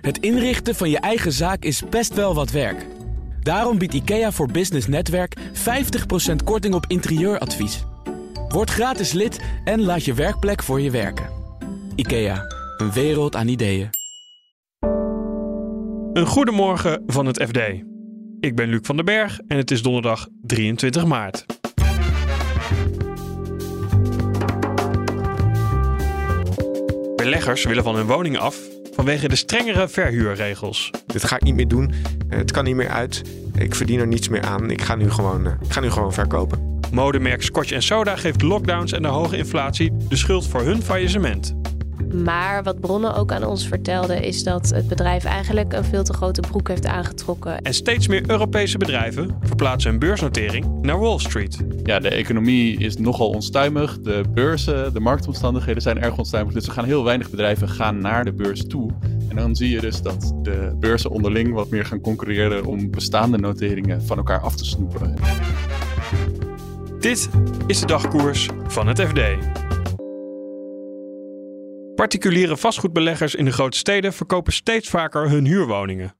Het inrichten van je eigen zaak is best wel wat werk. Daarom biedt IKEA voor Business Netwerk 50% korting op interieuradvies. Word gratis lid en laat je werkplek voor je werken. IKEA, een wereld aan ideeën. Een goedemorgen van het FD. Ik ben Luc van den Berg en het is donderdag 23 maart. Beleggers willen van hun woning af vanwege de strengere verhuurregels. Dit ga ik niet meer doen. Eh, Het kan niet meer uit. Ik verdien er niets meer aan. Ik ga nu gewoon, eh, ik ga nu gewoon verkopen. Modemerk Scotch Soda geeft lockdowns en de hoge inflatie de schuld voor hun faillissement. Maar wat bronnen ook aan ons vertelden, is dat het bedrijf eigenlijk een veel te grote broek heeft aangetrokken. En steeds meer Europese bedrijven verplaatsen hun beursnotering naar Wall Street. Ja, de economie is nogal onstuimig. De beurzen, de marktomstandigheden zijn erg onstuimig. Dus er gaan heel weinig bedrijven gaan naar de beurs toe. En dan zie je dus dat de beurzen onderling wat meer gaan concurreren om bestaande noteringen van elkaar af te snoepen. Dit is de dagkoers van het FD. Particuliere vastgoedbeleggers in de grote steden verkopen steeds vaker hun huurwoningen.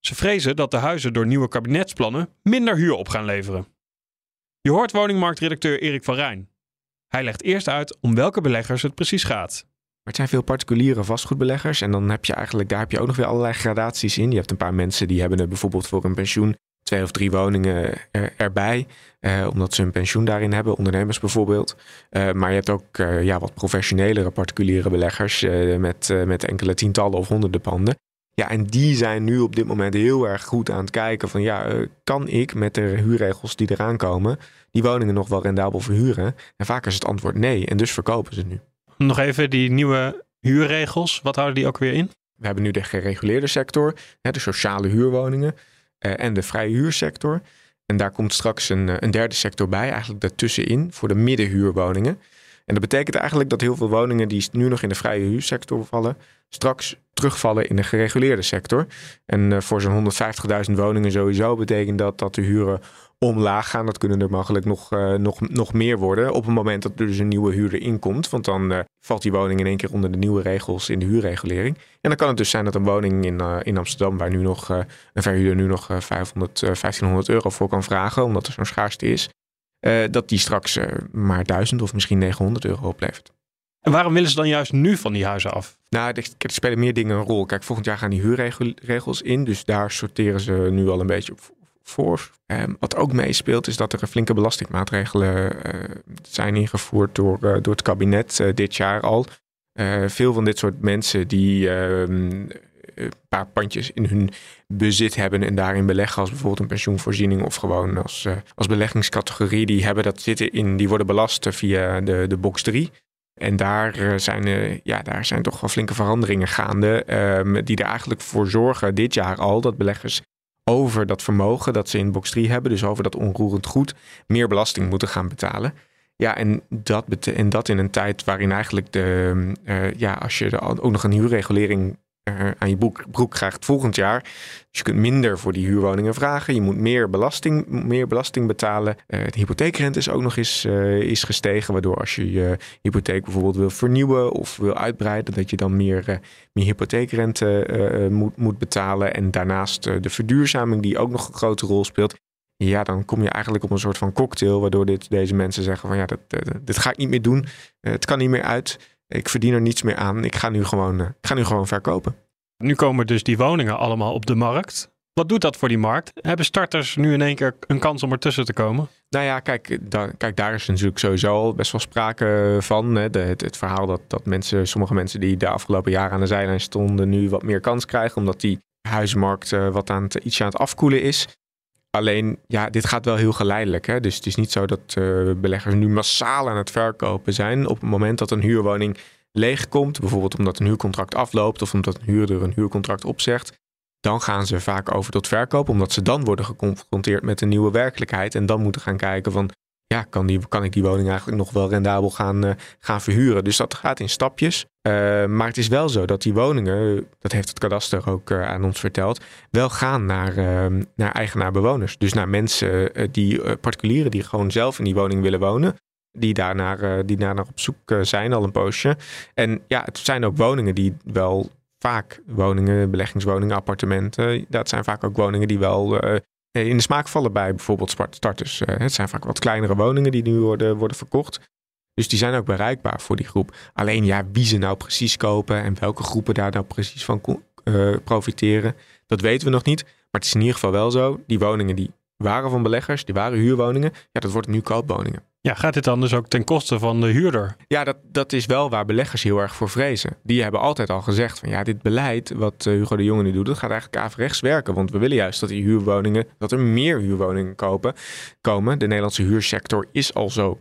Ze vrezen dat de huizen door nieuwe kabinetsplannen minder huur op gaan leveren. Je hoort woningmarktredacteur Erik van Rijn. Hij legt eerst uit om welke beleggers het precies gaat. Maar het zijn veel particuliere vastgoedbeleggers. En dan heb je eigenlijk, daar heb je ook nog weer allerlei gradaties in. Je hebt een paar mensen die hebben er bijvoorbeeld voor een pensioen twee of drie woningen er, erbij. eh, omdat ze een pensioen daarin hebben, ondernemers bijvoorbeeld. Eh, maar je hebt ook eh, ja, wat professionelere particuliere beleggers met, met enkele tientallen of honderden panden. Ja, en die zijn nu op dit moment heel erg goed aan het kijken van ja, kan ik met de huurregels die eraan komen, die woningen nog wel rendabel verhuren? En vaak is het antwoord nee, en dus verkopen ze nu. Nog even die nieuwe huurregels. Wat houden die ook weer in? We hebben nu de gereguleerde sector, de sociale huurwoningen en de vrije huursector. En daar komt straks een, eh, een derde sector bij, eigenlijk daartussenin, voor de middenhuurwoningen. En dat betekent eigenlijk dat heel veel woningen die nu nog in de vrije huursector vallen, straks terugvallen in de gereguleerde sector. En eh, voor zo'n 150.000 woningen sowieso betekent dat dat de huren omlaag gaan. Dat kunnen er mogelijk nog, eh, nog, nog meer worden op het moment dat er dus een nieuwe huurder inkomt. Want dan eh, valt die woning in één keer onder de nieuwe regels in de huurregulering. En dan kan het dus zijn dat een woning in, eh, in Amsterdam, waar nu nog een verhuurder nu nog eh, 500, eh, 1500 euro voor kan vragen, omdat er zo'n schaarste is, dat die straks maar 1000 of misschien 900 euro oplevert. En waarom willen ze dan juist nu van die huizen af? Nou, er spelen meer dingen een rol. Kijk, volgend jaar gaan die huurregels in. Dus daar sorteren ze nu al een beetje op voor. Ehm, wat ook meespeelt is dat er flinke belastingmaatregelen eh, zijn ingevoerd door, eh, door het kabinet eh, dit jaar al. Veel van dit soort mensen die ehm, een paar pandjes in hun bezit hebben en daarin beleggen als bijvoorbeeld een pensioenvoorziening of gewoon als, als beleggingscategorie, die hebben dat zitten in, die worden belast via de, de box 3. En daar zijn, ja, daar zijn toch wel flinke veranderingen gaande. ehm, die er eigenlijk voor zorgen dit jaar al dat beleggers over dat vermogen dat ze in box 3 hebben, dus over dat onroerend goed, meer belasting moeten gaan betalen. Ja, en dat, en dat in een tijd waarin eigenlijk de, eh, ja, als je ook nog een huurregulering aan je broek, broek krijgt volgend jaar. Dus je kunt minder voor die huurwoningen vragen. Je moet meer belasting, meer belasting betalen. Eh, de hypotheekrente is ook nog eens eh, is gestegen. Waardoor als je je hypotheek bijvoorbeeld wil vernieuwen of wil uitbreiden, dat je dan meer, eh, meer hypotheekrente eh, eh, moet, moet betalen. En daarnaast eh, de verduurzaming, die ook nog een grote rol speelt. Ja, dan kom je eigenlijk op een soort van cocktail, waardoor dit, deze mensen zeggen van ja, dat, eh, dit ga ik niet meer doen. Eh, het kan niet meer uit. Ik verdien er niets meer aan. Ik ga nu gewoon, eh, ik ga nu gewoon verkopen. Nu komen dus die woningen allemaal op de markt. Wat doet dat voor die markt? Hebben starters nu in één keer een kans om ertussen te komen? Nou ja, kijk, daar, kijk, daar is natuurlijk sowieso al best wel sprake van. Hè. De, het, het verhaal dat, dat mensen, sommige mensen die de afgelopen jaren aan de zijlijn stonden, nu wat meer kans krijgen, omdat die huizenmarkt eh, wat aan het, ietsje aan het afkoelen is. Alleen, ja, dit gaat wel heel geleidelijk. Hè? Dus het is niet zo dat eh, beleggers nu massaal aan het verkopen zijn. Op het moment dat een huurwoning leegkomt, bijvoorbeeld omdat een huurcontract afloopt of omdat een huurder een huurcontract opzegt, dan gaan ze vaak over tot verkoop, omdat ze dan worden geconfronteerd met een nieuwe werkelijkheid en dan moeten gaan kijken van, ja, kan, die, kan ik die woning eigenlijk nog wel rendabel gaan, eh, gaan verhuren? Dus dat gaat in stapjes. Eh, maar het is wel zo dat die woningen, dat heeft het kadaster ook eh, aan ons verteld, wel gaan naar, eh, naar eigenaar-bewoners. Dus naar mensen, die particulieren die gewoon zelf in die woning willen wonen. Die daarnaar, die daarnaar op zoek zijn al een poosje. En ja, het zijn ook woningen die wel vaak woningen, beleggingswoningen, appartementen. Dat zijn vaak ook woningen die wel in de smaak vallen bij bijvoorbeeld starters. het zijn vaak wat kleinere woningen die nu worden, worden verkocht. Dus die zijn ook bereikbaar voor die groep. Alleen ja, wie ze nou precies kopen en welke groepen daar nou precies van profiteren, dat weten we nog niet. Maar het is in ieder geval wel zo, die woningen die waren van beleggers, die waren huurwoningen, ja, dat wordt nu koopwoningen. Ja, gaat dit dan dus ook ten koste van de huurder? Ja, dat, dat is wel waar beleggers heel erg voor vrezen. Die hebben altijd al gezegd van ja, dit beleid wat eh, Hugo de Jonge nu doet, dat gaat eigenlijk averechts werken. Want we willen juist dat die huurwoningen, dat er meer huurwoningen kopen, komen. De Nederlandse huursector is al zo,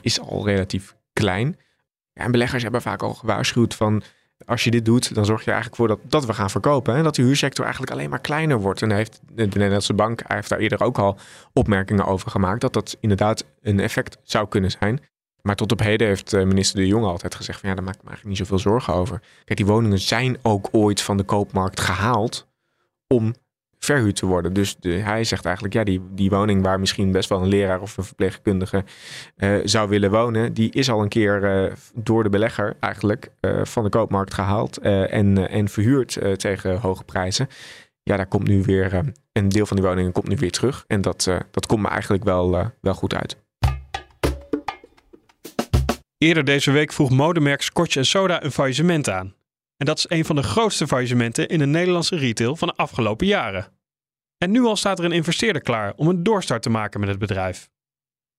is al relatief klein. Ja, en beleggers hebben vaak al gewaarschuwd van als je dit doet, dan zorg je eigenlijk voor dat, dat we gaan verkopen. En dat de huursector eigenlijk alleen maar kleiner wordt. En heeft de Nederlandse bank heeft daar eerder ook al opmerkingen over gemaakt. Dat dat inderdaad een effect zou kunnen zijn. Maar tot op heden heeft eh, minister De Jonge altijd gezegd: van ja, daar maak ik me eigenlijk niet zoveel zorgen over. Kijk, die woningen zijn ook ooit van de koopmarkt gehaald om verhuurd te worden. Dus de, hij zegt eigenlijk, ja, die, die woning waar misschien best wel een leraar of een verpleegkundige uh, zou willen wonen, die is al een keer uh, door de belegger eigenlijk uh, van de koopmarkt gehaald en, en verhuurd tegen hoge prijzen. Ja, daar komt nu weer een deel van die woningen komt nu weer terug. En dat, dat komt me eigenlijk wel, wel goed uit. Eerder deze week vroeg modemerk Scotch Soda een faillissement aan. En dat is een van de grootste faillissementen in de Nederlandse retail van de afgelopen jaren. En nu al staat er een investeerder klaar om een doorstart te maken met het bedrijf.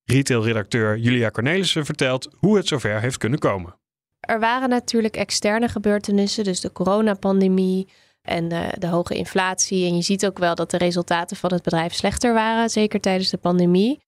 Retailredacteur Julia Cornelissen vertelt hoe het zover heeft kunnen komen. Er waren natuurlijk externe gebeurtenissen, dus de coronapandemie en de, de hoge inflatie. En je ziet ook wel dat de resultaten van het bedrijf slechter waren, zeker tijdens de pandemie.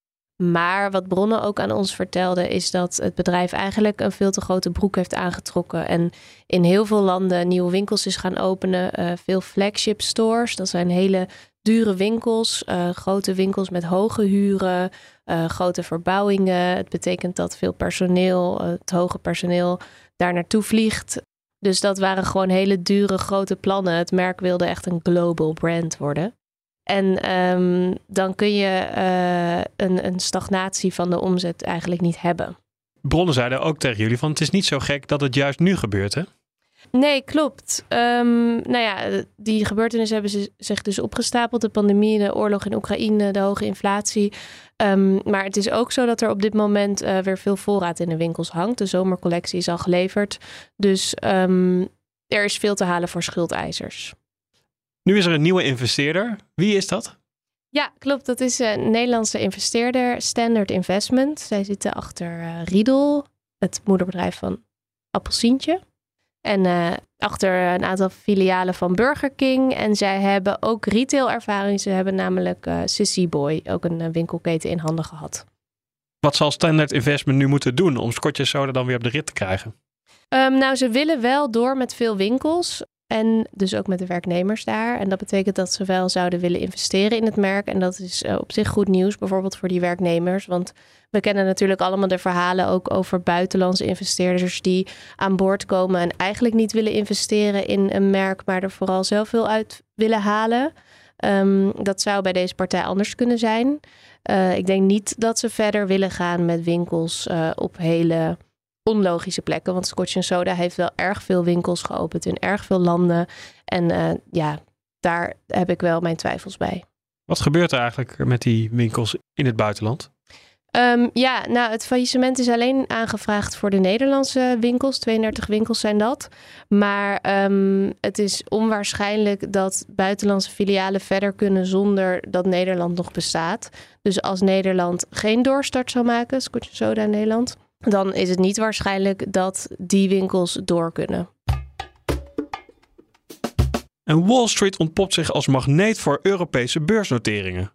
Maar wat bronnen ook aan ons vertelden, is dat het bedrijf eigenlijk een veel te grote broek heeft aangetrokken. En in heel veel landen nieuwe winkels is gaan openen. Uh, veel flagship stores. Dat zijn hele dure winkels, uh, grote winkels met hoge huren, uh, grote verbouwingen. Het betekent dat veel personeel, het hoge personeel, daar naartoe vliegt. Dus dat waren gewoon hele dure, grote plannen. Het merk wilde echt een global brand worden. En um, dan kun je uh, een, een stagnatie van de omzet eigenlijk niet hebben. Bronnen zeiden ook tegen jullie van het is niet zo gek dat het juist nu gebeurt, hè? Nee, klopt. Um, nou ja, die gebeurtenissen hebben zich dus opgestapeld. De pandemie, de oorlog in Oekraïne, de hoge inflatie. Um, maar het is ook zo dat er op dit moment uh, weer veel voorraad in de winkels hangt. De zomercollectie is al geleverd. Dus um, er is veel te halen voor schuldeisers. Nu is er een nieuwe investeerder. Wie is dat? Ja, klopt. Dat is een Nederlandse investeerder, Standard Investment. Zij zitten achter uh, Riedel, het moederbedrijf van Appelsientje. En uh, achter een aantal filialen van Burger King. En zij hebben ook retail-ervaring. Ze hebben namelijk uh, Sissy Boy, ook een winkelketen in handen gehad. Wat zal Standard Investment nu moeten doen om Scotch Soda dan weer op de rit te krijgen? Um, nou, ze willen wel door met veel winkels. En dus ook met de werknemers daar. En dat betekent dat ze wel zouden willen investeren in het merk. En dat is uh, op zich goed nieuws, bijvoorbeeld voor die werknemers. Want we kennen natuurlijk allemaal de verhalen ook over buitenlandse investeerders die aan boord komen en eigenlijk niet willen investeren in een merk, maar er vooral zelf veel uit willen halen. Um, dat zou bij deze partij anders kunnen zijn. Uh, ik denk niet dat ze verder willen gaan met winkels uh, op hele onlogische plekken. Want Scotch Soda heeft wel erg veel winkels geopend in erg veel landen. En uh, ja, daar heb ik wel mijn twijfels bij. Wat gebeurt er eigenlijk met die winkels in het buitenland? Um, ja, nou, het faillissement is alleen aangevraagd voor de Nederlandse winkels. 32 winkels zijn dat. Maar um, het is onwaarschijnlijk dat buitenlandse filialen verder kunnen zonder dat Nederland nog bestaat. Dus als Nederland geen doorstart zou maken, Scotch Soda Nederland, dan is het niet waarschijnlijk dat die winkels door kunnen. En Wall Street ontpopt zich als magneet voor Europese beursnoteringen.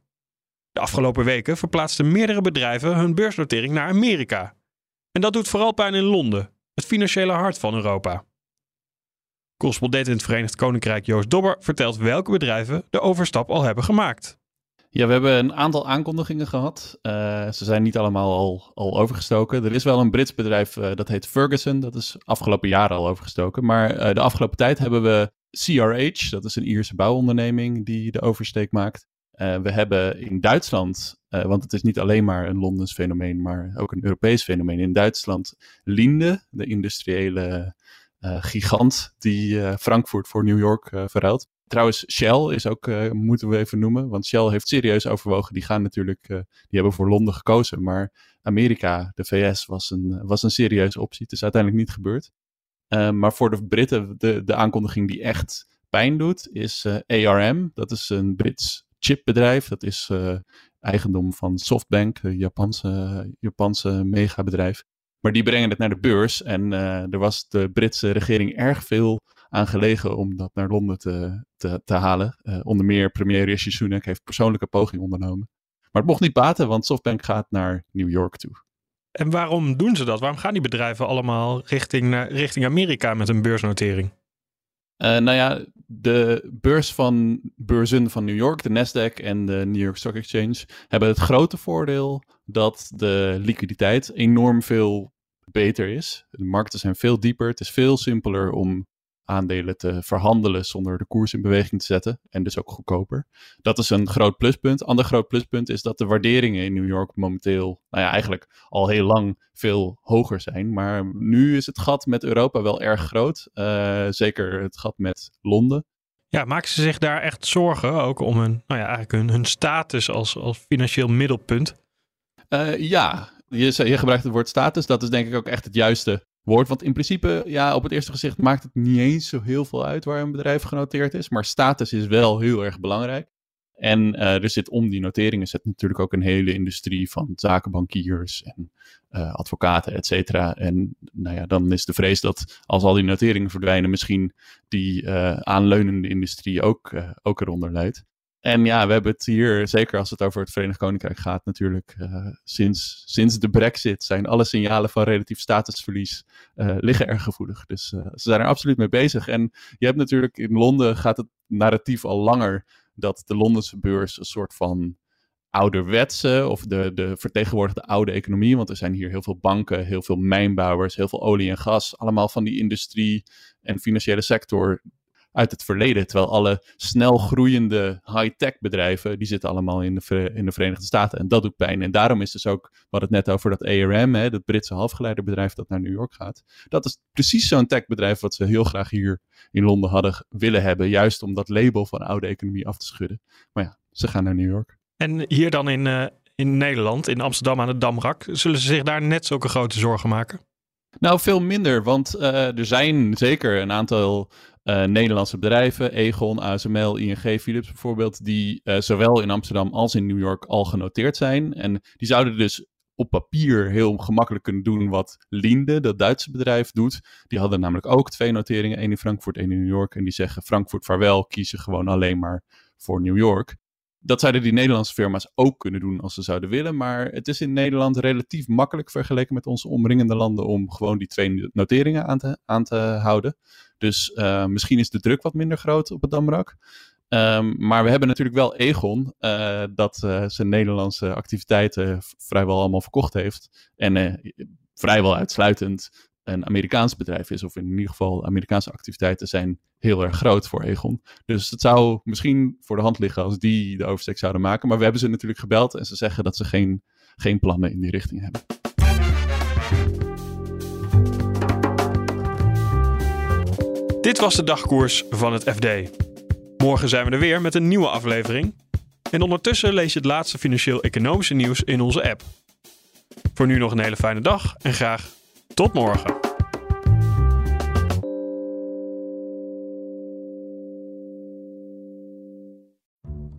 De afgelopen weken verplaatsten meerdere bedrijven hun beursnotering naar Amerika. En dat doet vooral pijn in Londen, het financiële hart van Europa. Correspondent in het Verenigd Koninkrijk Joost Dobber vertelt welke bedrijven de overstap al hebben gemaakt. Ja, we hebben een aantal aankondigingen gehad. Uh, ze zijn niet allemaal al, al overgestoken. Er is wel een Brits bedrijf uh, dat heet Ferguson. Dat is afgelopen jaren al overgestoken. Maar uh, de afgelopen tijd hebben we CRH, dat is een Ierse bouwonderneming die de oversteek maakt. we hebben in Duitsland, want het is niet alleen maar een Londens fenomeen, maar ook een Europees fenomeen. In Duitsland Linde, de industriële gigant die Frankfurt voor New York verruilt. Trouwens, Shell is ook, moeten we even noemen. Want Shell heeft serieus overwogen. Die gaan natuurlijk, die hebben voor Londen gekozen. Maar Amerika, de VS, was een, was een serieuze optie. Het is uiteindelijk niet gebeurd. maar voor de Britten, de, de aankondiging die echt pijn doet, is ARM. Dat is een Brits chipbedrijf. Dat is eigendom van Softbank, een Japanse, Japanse megabedrijf. Maar die brengen het naar de beurs. En er was de Britse regering erg veel aan gelegen om dat naar Londen te, te, te halen. Uh, onder meer premier Rishi Sunak heeft persoonlijke poging ondernomen. Maar het mocht niet baten, want Softbank gaat naar New York toe. En waarom doen ze dat? Waarom gaan die bedrijven allemaal richting, richting Amerika met een beursnotering? Uh, nou ja, de beurs van beurzen van New York, de Nasdaq en de New York Stock Exchange, hebben het grote voordeel dat de liquiditeit enorm veel beter is. De markten zijn veel dieper. Het is veel simpeler om aandelen te verhandelen zonder de koers in beweging te zetten. En dus ook goedkoper. Dat is een groot pluspunt. Ander groot pluspunt is dat de waarderingen in New York momenteel, nou ja, eigenlijk al heel lang veel hoger zijn. Maar nu is het gat met Europa wel erg groot. Uh, zeker het gat met Londen. Ja, maken ze zich daar echt zorgen ook om hun, nou ja, eigenlijk hun, hun status als, als financieel middelpunt? Uh, ja, je, je gebruikt het woord status. Dat is denk ik ook echt het juiste woord. Want in principe, ja, op het eerste gezicht maakt het niet eens zo heel veel uit waar een bedrijf genoteerd is. Maar status is wel heel erg belangrijk. En uh, er zit om die noteringen zit natuurlijk ook een hele industrie van zakenbankiers en uh, advocaten, et cetera. En nou ja, dan is de vrees dat als al die noteringen verdwijnen, misschien die uh, aanleunende industrie ook, ook eronder leidt. En ja, we hebben het hier, zeker als het over het Verenigd Koninkrijk gaat, natuurlijk uh, sinds, sinds de brexit zijn alle signalen van relatief statusverlies uh, liggen erg gevoelig. Dus uh, ze zijn er absoluut mee bezig. En je hebt natuurlijk in Londen gaat het narratief al langer dat de Londense beurs een soort van ouderwetse of de, de vertegenwoordigde oude economie. Want er zijn hier heel veel banken, heel veel mijnbouwers, heel veel olie en gas. Allemaal van die industrie en financiële sector uit het verleden. Terwijl alle snel groeiende high-tech bedrijven, die zitten allemaal in de, in de Verenigde Staten. En dat doet pijn. En daarom is dus ook, wat het net over dat ARM, hè, dat Britse halfgeleiderbedrijf dat naar New York gaat. Dat is precies zo'n techbedrijf wat ze heel graag hier in Londen hadden willen hebben. Juist om dat label van oude economie af te schudden. Maar ja, ze gaan naar New York. En hier dan in, uh, in Nederland, in Amsterdam aan het Damrak, zullen ze zich daar net zulke grote zorgen maken? Nou, veel minder, want uh, er zijn zeker een aantal uh, Nederlandse bedrijven, Egon, ASML, ING, Philips bijvoorbeeld, die uh, zowel in Amsterdam als in New York al genoteerd zijn. En die zouden dus op papier heel gemakkelijk kunnen doen wat Linde, dat Duitse bedrijf, doet. Die hadden namelijk ook twee noteringen, één in Frankfurt, één in New York. En die zeggen Frankfurt vaarwel, kiezen gewoon alleen maar voor New York. Dat zouden die Nederlandse firma's ook kunnen doen als ze zouden willen. Maar het is in Nederland relatief makkelijk vergeleken met onze omringende landen om gewoon die twee noteringen aan te, aan te houden. Dus uh, misschien is de druk wat minder groot op het Damrak. Um, maar we hebben natuurlijk wel Egon, uh, dat uh, zijn Nederlandse activiteiten vrijwel allemaal verkocht heeft. En vrijwel uitsluitend een Amerikaans bedrijf is, of in ieder geval Amerikaanse activiteiten zijn heel erg groot voor Egon. Dus het zou misschien voor de hand liggen als die de oversteek zouden maken. Maar we hebben ze natuurlijk gebeld en ze zeggen dat ze geen, geen plannen in die richting hebben. Dit was de dagkoers van het FD. Morgen zijn we er weer met een nieuwe aflevering. En ondertussen lees je het laatste financieel-economische nieuws in onze app. Voor nu nog een hele fijne dag en graag tot morgen.